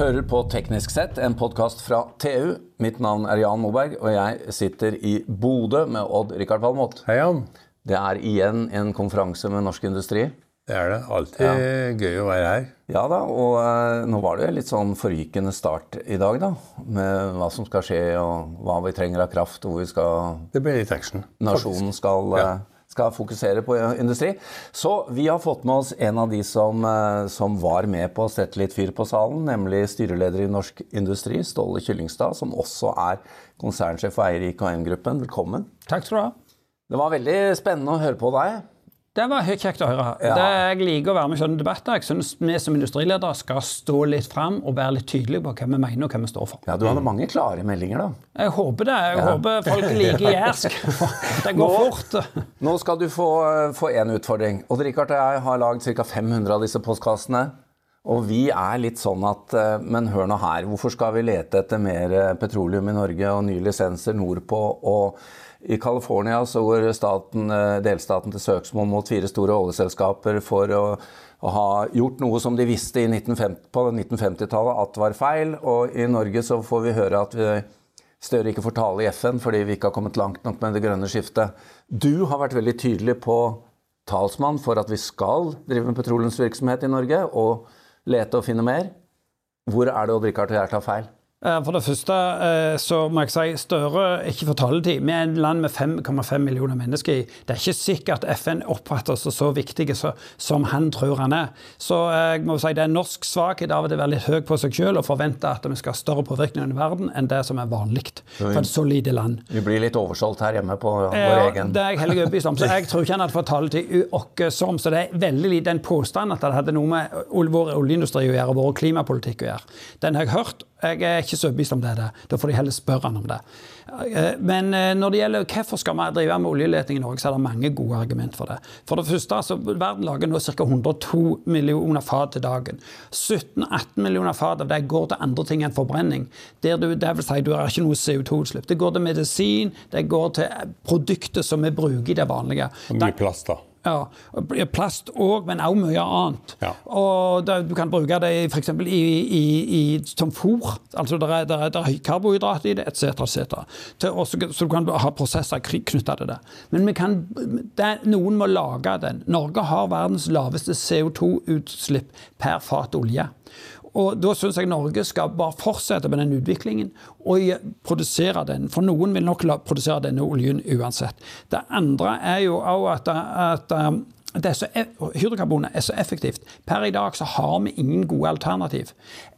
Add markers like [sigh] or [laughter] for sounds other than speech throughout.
hører på Teknisk sett, en podkast fra TU. Mitt navn er Jan Moberg, og jeg sitter i Bodø med Odd-Rikard Valmot. Hei, Jan. Det er igjen en konferanse med norsk industri. Det er det. Alltid gøy å være her. Ja da, og eh, nå var det jo litt sånn forrykende start i dag, da. Med hva som skal skje, og hva vi trenger av kraft, og hvor vi skal Det ble litt action. Nasjonen skal, Ja. Skal fokusere på industri. Så vi har fått med oss en av de som, eh, som var med på å sette litt fyr på salen, nemlig styreleder i Norsk Industri, Ståle Kyllingstad, som også er konsernsjef og eier i IKM-gruppen. Velkommen. Takk skal du ha. Det var veldig spennende å høre på deg. Det var kjekt å høre. Ja. Det, jeg liker å være med i sånne debatter. Jeg synes Vi som industriledere skal stå litt fram og være litt tydelige på hva vi mener og hva vi står for. Ja, Du hadde mange klare meldinger, da. Jeg håper det. Jeg håper folk [laughs] liker jærsk. Det går fort. Nå skal du få, én en utfordring. Odd Rikard og jeg har lagd ca. 500 av disse postkassene. Og vi er litt sånn at eh, Men hør nå her. Hvorfor skal vi lete etter mer eh, petroleum i Norge og nye lisenser nordpå? Og i California så går staten, eh, delstaten til søksmål mot fire store oljeselskaper for å, å ha gjort noe som de visste i 1950, på 1950-tallet at var feil. Og i Norge så får vi høre at vi Støre ikke får tale i FN fordi vi ikke har kommet langt nok med det grønne skiftet. Du har vært veldig tydelig på talsmann for at vi skal drive med petroleumsvirksomhet i Norge og lete og finne mer. Hvor er det Odd-Rikard og jeg tar feil? Eh, For det første eh, så må jeg si Støre ikke får taletid. Vi er et land med 5,5 millioner mennesker i. Det er ikke sikkert at FN oppfatter oss så viktige som han tror han er. Så eh, jeg må si det er norsk svakhet av å være litt høy på seg selv og forvente at vi skal ha større påvirkning i verden enn det som er vanlig for et så lite land. Vi blir litt oversolgt her hjemme på vår Ja, egen det er jeg hellig overbevist om. Så jeg tror ikke han hadde fått taletid som. Så det er veldig lite den påstanden at det hadde noe med vår oljeindustri å gjøre, vår klimapolitikk å gjøre. Den har jeg hørt. Jeg er ikke så overbevist om det er det. Da får de heller spørre han om det. Eh, Men eh, når det gjelder hvorfor skal vi drive med oljeleting i Norge, så er det mange gode argument for det. For det første, altså, Verden lager nå ca. 102 millioner fat til dagen. 17-18 millioner fat av det går til andre ting enn forbrenning. Der du, det vil si, du har ikke noe CO2-utslipp. Det går til medisin, det går til produkter som vi bruker i det vanlige. Mye plast, da. Ja, Plast òg, men også mye annet. Ja. Og det, Du kan bruke det f.eks. I, i, i, som fôr. Altså Det er, det er, det er karbohydrat i det, etc. Et Så du kan ha prosesser knytta til det. Men vi kan, det, noen må lage den. Norge har verdens laveste CO2-utslipp per fat olje. Og Da syns jeg Norge skal bare fortsette med den utviklingen og produsere den. For noen vil nok produsere denne oljen uansett. Det andre er jo òg at, at um, det så, hydrokarbonet er så effektivt. Per i dag så har vi ingen gode alternativ.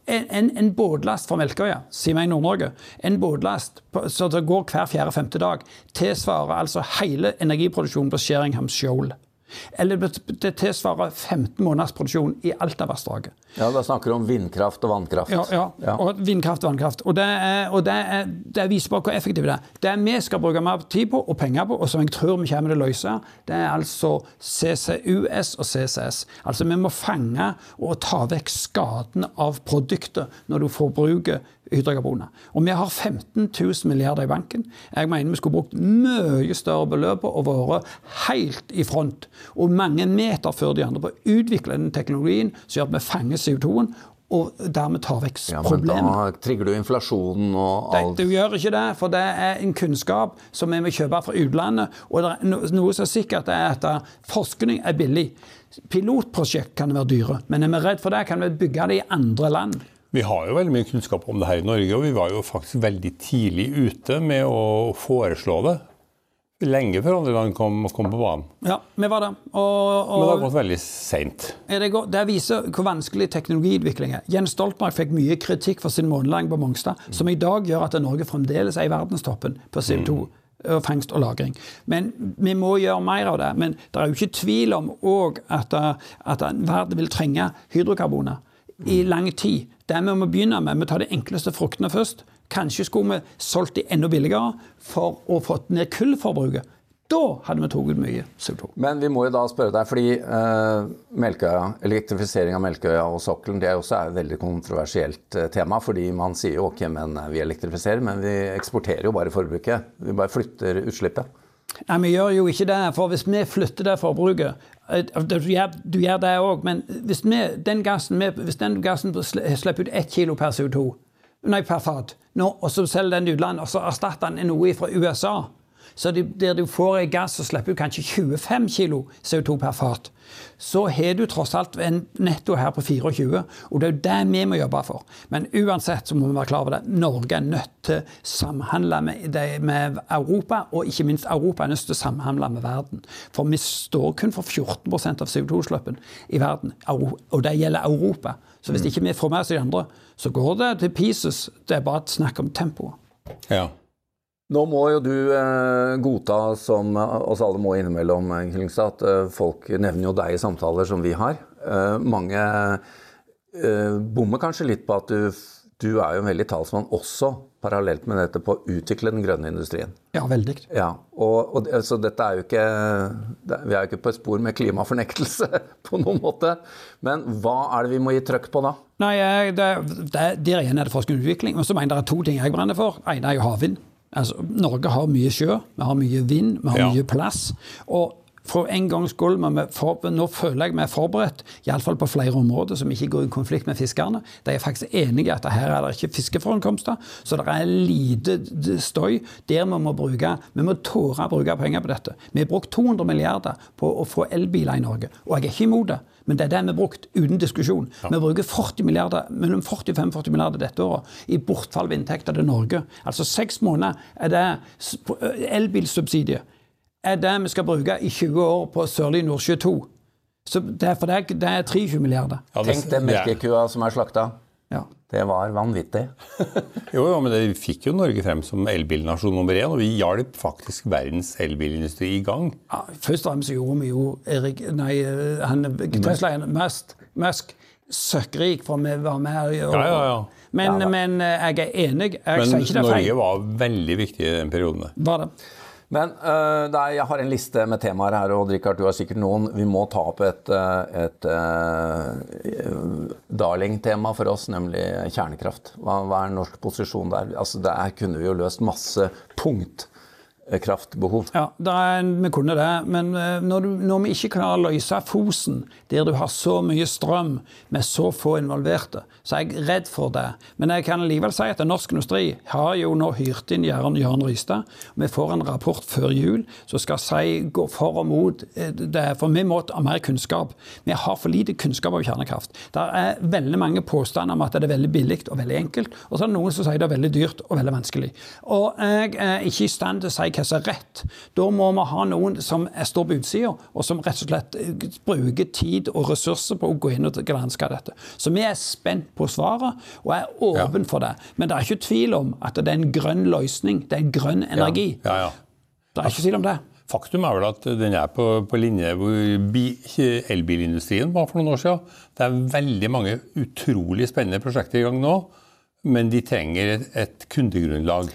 En, en, en båtlast fra Melkøya, sier meg Nord-Norge, en båtlast som går hver fjerde-femte dag, tilsvarer altså hele energiproduksjonen på Sheringham Shoal. Eller det tilsvarer 15 måneders produksjon i Altavassdraget. Ja, Da snakker du om vindkraft og vannkraft. Ja, ja. Ja. og vindkraft og vannkraft. Og, det, er, og det, er, det viser bare hvor effektivt det er. Det vi skal bruke mer tid på og penger på, og som jeg tror vi kommer til å løse, det er altså CCUS og CCS. Altså Vi må fange og ta vekk skaden av produktet når du forbruker hydrokarboner. Og vi har 15 000 milliarder i banken. Jeg mener vi skulle brukt mye større beløp og vært helt i front. Og mange meter før de andre på å utvikle den teknologien som gjør at vi fanger CO2-en og dermed tar vekk Ja, men da trigger du inflasjonen og Det, alt. du gjør ikke det, for det er en kunnskap som vi må kjøpe fra utlandet. Og det er noe som er sikkert er at forskning er billig. Pilotprosjekt kan være dyre, men er vi redd for det, kan vi bygge det i andre land. Vi har jo veldig mye kunnskap om det her i Norge, og vi var jo faktisk veldig tidlig ute med å foreslå det. Lenge før andre land kom, kom på banen. Ja, vi var det. Og, Men det har gått veldig seint. det, det viser hvor vanskelig teknologiutvikling er. Jens Stoltenberg fikk mye kritikk for sin månelanding på Mongstad, som i dag gjør at Norge fremdeles er i verdenstoppen på CO2. og Fangst og lagring. Men vi må gjøre mer av det. Men det er jo ikke tvil om òg at, eh, at verden vil trenge hydrokarboner i lang tid. Det vi må begynne med, vi tar de enkleste fruktene først. Kanskje skulle vi solgt de enda billigere for å få ned kullforbruket. Da hadde vi tatt ut mye CO2. Men vi må jo da spørre deg, fordi eh, Melkøya, elektrifisering av Melkøya og sokkelen det er også et veldig kontroversielt eh, tema. Fordi man sier jo ok, men vi elektrifiserer, men vi eksporterer jo bare forbruket. Vi bare flytter utslippet. Nei, Vi gjør jo ikke det. For hvis vi flytter det forbruket eh, Du gjør, du gjør det òg, men hvis, vi, den gassen, hvis den gassen slipper ut ett kilo per CO2, nei, per fat, nå, og så selger den til utlandet, og så erstatter den noe fra USA, så de, der du får en gass så slipper du kanskje 25 kilo CO2 per fat, så har du tross alt en netto her på 24, og det er jo det vi må jobbe for. Men uansett så må vi være klar over det. Norge er nødt til å samhandle med, med Europa, og ikke minst Europa er nødt til å samhandle med verden. For vi står kun for 14% av CO2-utslippene i verden, og det gjelder Europa. Så hvis ikke vi får med oss de andre, så går det til pieces. Det er bare et snakk om tempoet. Ja. Nå må jo du eh, godta, som oss alle må innimellom, Kyllingstad, at eh, folk nevner jo deg i samtaler som vi har. Eh, mange eh, bommer kanskje litt på at du, du er jo en veldig talsmann også, parallelt med dette, på å utvikle den grønne industrien. Ja, veldig. Ja, og, og så dette er jo ikke det- Vi er jo ikke på et spor med klimafornektelse [laughs] på noen måte. Men hva er det vi må gi trøkk på da? Nei, det, det, Der igjen er det forskning og utvikling. Men så mener jeg det er to ting jeg brenner for. ene er jo havvind. Altså, Norge har mye sjø, vi har mye vind, vi har Ja. mye plass. Og for en gangs skyld, nå føler jeg er forberedt, iallfall på flere områder som ikke går i konflikt med fiskerne. De er faktisk enige i at her er det ikke fiskeforekomster, så det er lite støy. Der vi må bruke Vi må tåre å bruke penger på dette. Vi har brukt 200 milliarder på å få elbiler i Norge, og jeg er ikke imot det. Men det er det vi har brukt, uten diskusjon. Vi bruker 40 milliarder, mellom 40 og 45 milliarder dette året i bortfall av inntekter til Norge. Altså seks måneder er det elbilsubsidie. Er det vi skal bruke i 20 år på Sørlige Nordsjø 2. Så det er, for det er, det er 23 milliarder. Ja, det- Tenk den melkekua som er slakta. Ja. Det var vanvittig. [laughs] Jo, jo, men det fikk jo Norge frem som elbilnasjon nummer én, og vi hjalp faktisk verdens elbilindustri i gang. Ja, først og fremst gjorde vi jo Erik Nei, han Tesla Musk, Musk søkkrik, for vi var med. Og, Ja, ja, ja. Men, Ja, men eh, jeg er enig. Jeg Men sier ikke det feil. Men Norge var veldig viktig i den perioden. Var det. Men uh, er, jeg har en liste med temaer her, og Richard, du har sikkert noen. Vi må ta opp et, øh, et øh, darling-tema for oss, nemlig kjernekraft. Hva, hva er norsk posisjon der? Altså, Der kunne vi jo løst masse punktkraftbehov. Ja, det er, vi kunne det, men eh, når, du, når vi ikke klarer å løse Fosen, der du har så mye strøm med så få involverte, så er jeg redd for det. Men jeg kan likevel si at norsk industri har jo nå hyrt inn Jørn, Jørn Rystad. Vi får en rapport før jul som skal si gå for og mot eh, det, for vi må ha mer kunnskap. Vi har for lite kunnskap om kjernekraft. Det er veldig mange påstander om at det er veldig billig og veldig enkelt, og så er det noen som sier det er veldig dyrt og veldig vanskelig. Og jeg er ikke i stand til å si hva som er rett. Da må vi ha noen som står på utsida, og som rett og slett eh, bruker tid og ressurser på å gå inn og granske dette. Så vi er spent på svaret, og er åpen for det. Men det er ikke tvil om at det er en grønn løsning. Det er en grønn energi. Ja, ja. Det er ikke tvil om det. Faktum er vel at den er på, på linje hvor elbilindustrien var for noen år siden. Det er veldig mange utrolig spennende prosjekter i gang nå, men de trenger et, et kundegrunnlag.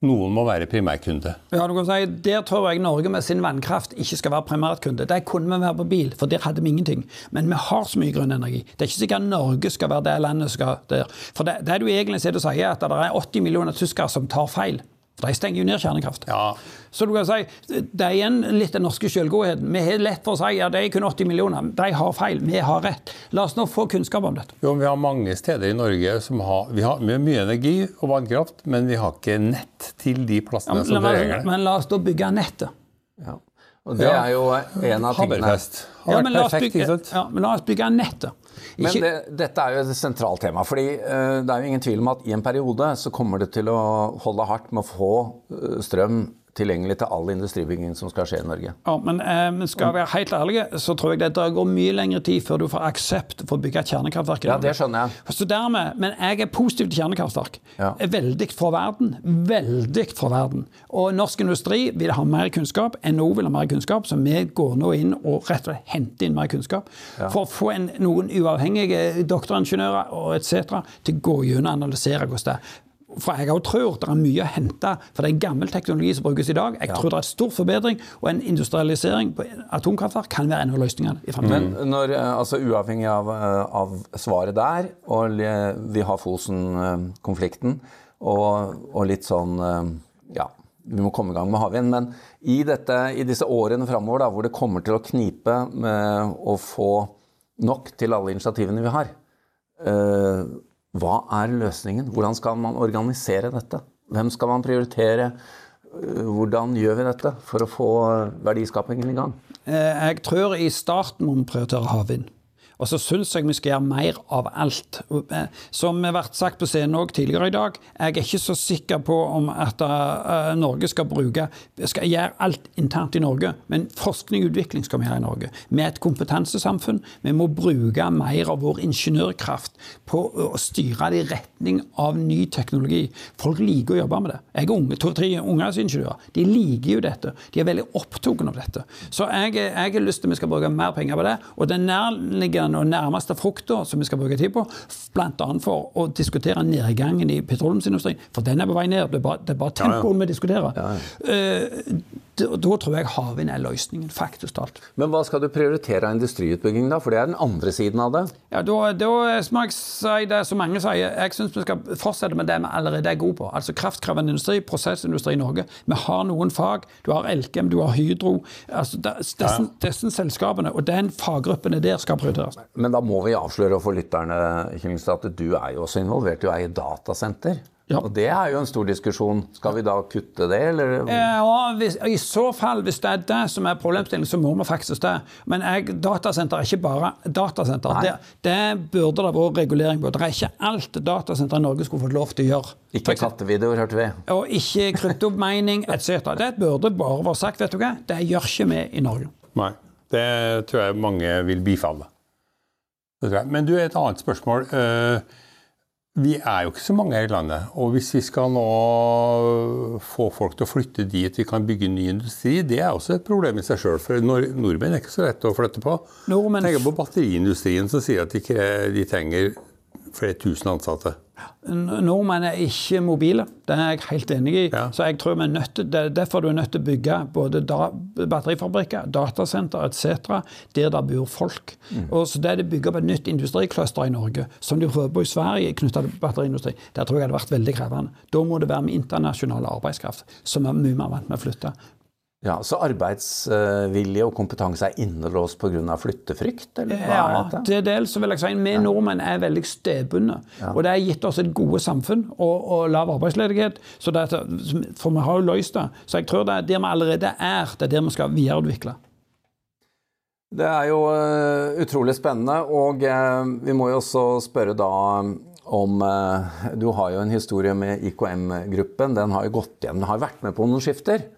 Noen må være primærkunde. Ja, du kan si, Der tror jeg Norge med sin vannkraft ikke skal være primærkunde. Der kunne vi være på bil, for der hadde vi ingenting. Men vi har så mye grønn energi. Det er ikke sikkert Norge skal være det landet skal der. For det, det du egentlig sier, du sier at det er 80 millioner tyskere som tar feil. De stenger jo ned kjernekraft. Ja, Så du kan si, Det er igjen litt den norske selvgodheten. Vi har lett for å si ja, det er kun 80 millioner. De har feil, vi har rett. La oss nå få kunnskap om dette. jo, Vi har mange steder i Norge som har Vi har mye energi og vannkraft, men vi har ikke nett til de Ja, plassene men, som trenger det. men la oss da bygge nettet. Ja. Og det Ja. er jo en av tingene Haberfest. Har Ja, vært men la oss perfekt, ikke sant? ja, men la oss bygge nettet. Men det, dette er jo et sentralt tema. fordi eh, det er jo ingen tvil om at i en periode så kommer det til å holde hardt med å få eh, strøm tilgjengelig til all industribygging som skal skje i Norge. Ja, men eh, skal jeg være helt ærlig, så tror jeg det går mye lengre tid før du får aksept for å bygge et kjernekraftverk. Ja, det skjønner jeg. Så dermed, Men jeg er positiv til kjernekraftverk. Ja. Er Veldig for verden. Veldig for verden. Og norsk industri vil ha mer kunnskap. NHO vil ha mer kunnskap, så vi går nå inn og rett og slett henter inn mer kunnskap. For å få en, noen uavhengige doktoringeniører og etc. til å gå gjennom og analysere hvordan det er. For jeg også tror det er mye å hente. For det er gammel teknologi som brukes i dag. Jeg tror det er en stor forbedring, og en industrialisering på atomkraftverk kan være en av løsningene i fremtiden. Men når, eh, altså uavhengig av, eh, av svaret der, og vi har Fosen-konflikten, og, og litt sånn eh, ja, vi må komme i gang med havvind. Men i, dette, i disse årene framover hvor det kommer til å knipe med å få nok til alle initiativene vi har, hva er løsningen? Hvordan skal man organisere dette? Hvem skal man prioritere? Eh, hvordan gjør vi dette for å få verdiskapingen i gang? Eh, jeg tror i starten må vi prioritere havvind. Og så syns jeg vi skal gjøre mer av alt. Som som har vært sagt på scenen òg tidligere i dag, jeg er ikke så sikker på om at uh, Norge skal bruke skal gjøre alt internt i Norge, men forskning og utvikling skal vi gjøre i Norge. Vi er et kompetansesamfunn. Vi må bruke mer av vår ingeniørkraft på å styre det i retning av ny teknologi. Folk liker å jobbe med det. Jeg unge, to-tre ungdomsingeniører. De liker jo dette. De er veldig opptatt av dette. Så jeg, jeg har lyst til at vi skal bruke mer penger på det. Og det nærliggende den og nærmeste frukta som vi skal bruke tid på, bl.a. for å diskutere nedgangen i petroleumsindustrien. For den er på vei ned. Det er bare, det er bare tempoet ja, ja. vi diskuterer. Ja, uh, da tror jeg havvind er løsningen, faktisk talt. Men hva skal du prioritere av industriutbygging, da? For det er den andre siden av det? Ja, Da, da må jeg si det som mange sier. Jeg syns vi skal fortsette med det vi allerede er gode på. Altså kraftkrevende industri, prosessindustri i Norge. Vi har noen fag. Du har Elkem, du har Hydro. altså Disse, selskapene og den faggruppene der skal prioriteres. Men da må vi avsløre for lytterne at du er jo også involvert i å eie datasenter. Ja. Og Det er jo en stor diskusjon. Skal vi da kutte det, eller? Ja, hvis, I så fall, hvis det er det som er problemstillingen, så må vi faktisk det. Men jeg, datasenter er ikke bare datasenter. Det, det, burde det vært regulering på. Det er ikke alt datasenter i Norge skulle fått lov til å gjøre. Ikke kattevideoer, hørte vi. Og ikke kryptomining etc. Det burde bare vært sagt. vet du hva? Det gjør ikke vi i Norge. Nei. Det tror jeg mange vil bifalle. Men du, et annet spørsmål. Uh, vi er jo ikke så mange her i landet. Og hvis vi skal nå få folk til å flytte dit vi kan bygge ny industri, det er også et problem i seg sjøl. For nordmenn er ikke så lett å flytte på. Nordmenn... Tenk på batteriindustrien som sier at de, de trenger flere tusen ansatte. Nordmenn er ikke mobile, det er jeg helt enig i. Ja. Så jeg tror vi er nødt til, Derfor er du nødt til å bygge både da, batterifabrikker, datasenter etc. der det bor folk. Mm. Og så Det er å bygge opp et nytt industrikluster i Norge, som de prøver på i Sverige knytta til batteriindustri, der tror jeg det hadde vært veldig krevende. Da må det være med internasjonal arbeidskraft, som er mye mer vant med å flytte. Ja, Så arbeidsvilje og kompetanse er innelåst pga. flyttefrykt? eller hva ja, er til dels vil jeg si. Vi ja. nordmenn er veldig stedbundne. Ja. Og det har gitt oss et gode samfunn og, og lav arbeidsledighet. Så det, for vi har jo løst det. Så jeg tror det er der vi allerede er, det er der vi skal videreutvikle. Det er jo uh, utrolig spennende, og uh, vi må jo også spørre da om uh, Du har jo en historie med IKM-gruppen. Den har jo gått igjen, den har vært med på noen skifter.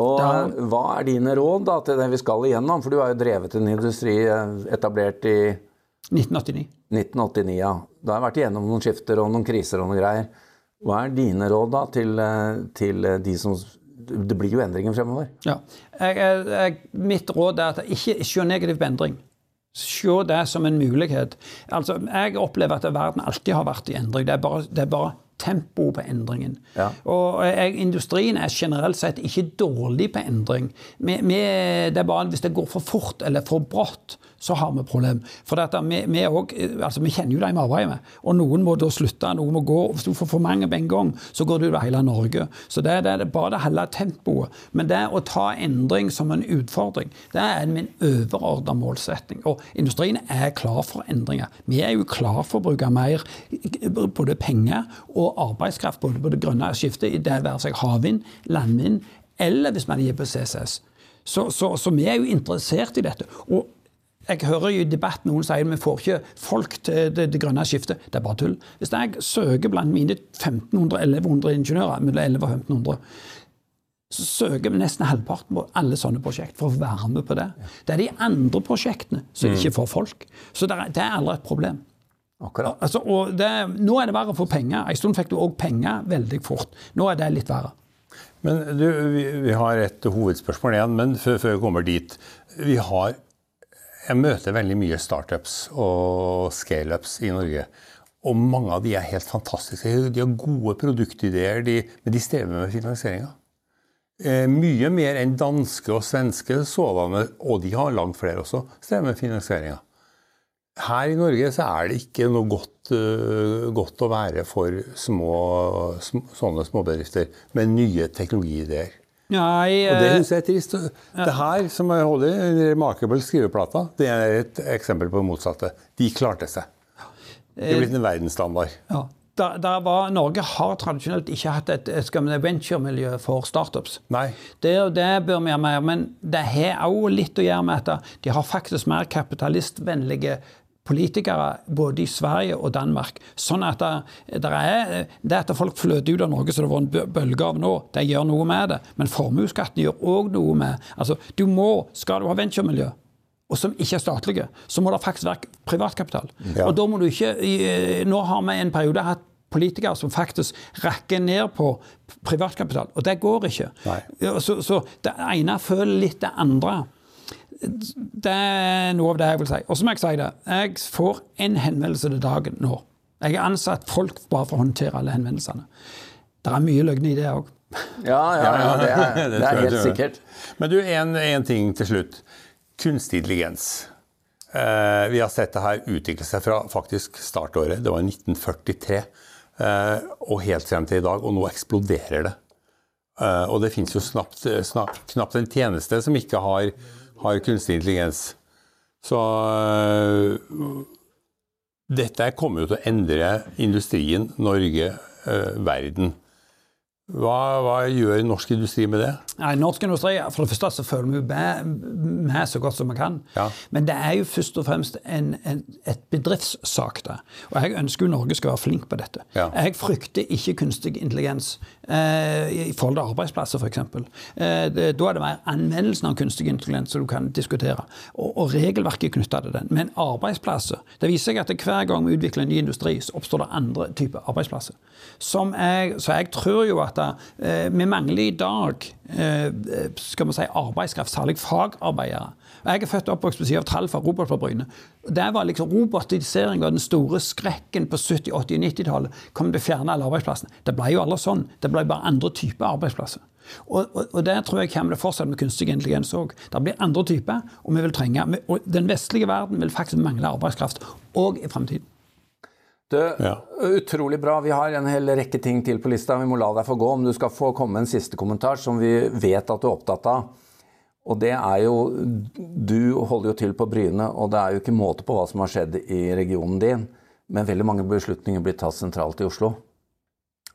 Og da, Hva er dine råd da, til det vi skal igjennom? For du har jo drevet en industri eh, etablert i 1989. 1989, ja. Da har jeg vært igjennom noen skifter og noen kriser og noen greier. Hva er dine råd da til, eh, til de som Det blir jo endringer fremover. Ja. Jeg, jeg, mitt råd er at ikke se negativ på endring. Se det som en mulighet. Altså, Jeg opplever at verden alltid har vært i endring. Det er bare, det er bare tempo på endringen. Ja. Og jeg, Industrien er generelt sett ikke dårlig på endring. Vi, vi, det er bare hvis det går for fort eller for brått, så har vi problem. For dette, vi, vi, også, altså, vi, kjenner jo de vi arbeider med. Og noen må da slutte, noen må gå. Hvis du får for mange på en gang, så går du over hele Norge. Så det, det er bare det hele tempoet. Men det å ta endring som en utfordring, det er min overordna målsetting. Og industrien er klar for endringer. Vi er jo klar for å bruke mer både penger og arbeidskraft både på det grønne skiftet, i det være seg havvind, landvind, eller hvis man gir på CCS. Så, så, så vi er jo interessert i dette. Og jeg hører jo i debatt noen sier vi får ikke folk til det, det, grønne skiftet. Det er bare tull. Hvis jeg søker blant mine 1500-1100 ingeniører, mellom 11 og 1500, så søker vi nesten halvparten på alle sånne prosjekt for å være med på det. Det er de andre prosjektene som mm. ikke får folk. Så det er, det er aldri et problem. Akkurat. Altså, det, nå er det verre å få penger. En stund fikk du òg penger veldig fort. Nå er det litt verre. Men du, vi, vi har et hovedspørsmål igjen, men før, før vi kommer dit. Vi har jeg møter veldig mye startups og scaleups i Norge. Og mange av de er helt fantastiske. De har gode produktideer, de, men de strever med finansieringa. Eh, mye mer enn danske og svenske sådanne, og de har langt flere også, strever med finansieringa. Her i Norge så er det ikke noe godt, uh, godt å være for små, sm sånne småbedrifter med nye teknologiideer. Nei, Og det syns synes jeg er trist. Det her som jeg holder, en Remarkable skriveplata, det er et eksempel på det motsatte. De klarte seg. Det er blitt en verdensstandard. ja. Da, da var, Norge har tradisjonelt ikke hatt et, venturemiljø for startups. Nei. Det, det bør vi gjøre mer. Men det har òg litt å gjøre med at de har faktisk mer kapitalistvennlige politikere både i Sverige og Danmark. Sånn at det, det, er, det at folk fløter ut av Norge som det var en bølge av nå, det gjør noe med det. Men formuesskatten gjør òg noe med altså, du må, Skal du ha venturemiljø, og som ikke er statlige, så må det faktisk være privatkapital. Ja. Og da må du ikke Nå har vi en periode hatt politikere som faktisk rakker ned på privatkapital, og det går ikke. Så, så det ene føler litt det andre. Det er noe av det jeg vil si. Og så må jeg si det, jeg får en henvendelse til dagen nå. Jeg har ansatt folk bare for å håndtere alle henvendelsene. Det er mye løgn i det òg. Ja, ja, ja, det er, [laughs] det er helt sikkert. Men du, en, en ting til slutt. Kunstig intelligens. Eh, vi har sett det her utvikle seg fra faktisk startåret. Det var 1943. Eh, og helt frem til i dag. Og nå eksploderer det. Eh, og det finnes jo knapt, knapt en tjeneste som ikke har, har kunstig intelligens. Så eh, dette kommer jo til å endre industrien, Norge, eh, verden. Hva, hva gjør norsk industri med det? Nei, Norsk industri for det første så føler vi med, med så godt som vi kan. Ja. Men det er jo først og fremst en, en, et bedriftssak. det. Og jeg ønsker jo Norge skal være flink på dette. Ja. Jeg frykter ikke kunstig intelligens eh, i forhold til arbeidsplasser, f.eks. Eh, det- da er det mer anvendelsen av kunstig intelligens som du kan diskutere, og, og regelverket knytta til den. Men arbeidsplasser Det viser seg at hver gang vi utvikler en ny industri, så oppstår det andre typer arbeidsplasser. Som jeg, så jeg tror jo at eh, vi mangler i dag eh, skal vi si, arbeidskraft, særlig fagarbeidere. Jeg er født og oppvokst på siden av tall fra på Bryne. Det var liksom Robotisering var den store skrekken på 70-, 80- og 90-tallet. Kom til å fjerne alle arbeidsplassene. Det ble jo aldri sånn. Det ble bare andre typer arbeidsplasser. Og, og, og der tror jeg kommer det fortsatt med kunstig intelligens òg. Det blir andre typer, og vi vil trenge og Den vestlige verden vil faktisk mangle arbeidskraft òg i framtiden. Du, Ja. Utrolig bra. Vi har en hel rekke ting til på lista. Vi må la deg få gå. Om du skal få komme en siste kommentar som vi vet at du er opptatt av. Og det er jo Du holder jo til på Bryne, og det er jo ikke måte på hva som har skjedd i regionen din. Men veldig mange beslutninger blir tatt sentralt i Oslo.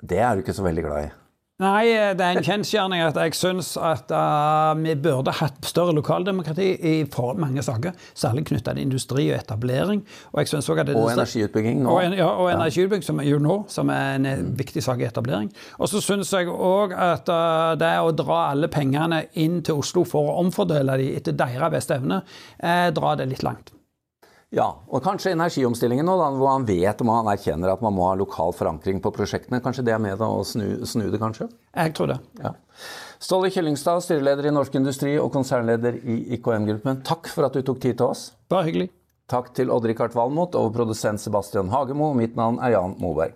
Det er du ikke så veldig glad i. Nei, det er en kjensgjerning at jeg syns at uh, vi burde hatt større lokaldemokrati i for mange saker. Særlig knytta til industri og etablering. Og, jeg synes også at det, Og energiutbygging nå. Og, en, ja, og energiutbygging, som er jo nå, som er en mm. viktig sak i etablering. Og så syns jeg òg at uh, det å dra alle pengene inn til Oslo for å omfordele dem etter deres beste evne, eh, drar det litt langt. Ja, og kanskje energiomstillingen nå, hvor han vet og man erkjenner at man må ha lokal forankring på prosjektene. Kanskje det er med å snu, snu det, kanskje? Jeg tror det. Ja. Ståle Kyllingstad, styreleder i Norsk Industri og konsernleder i IKM-gruppen. Takk for at du tok tid til oss. Bare hyggelig. Takk til Odd-Rikard Valmot og produsent Sebastian Hagemo. Mitt navn er Jan Moberg.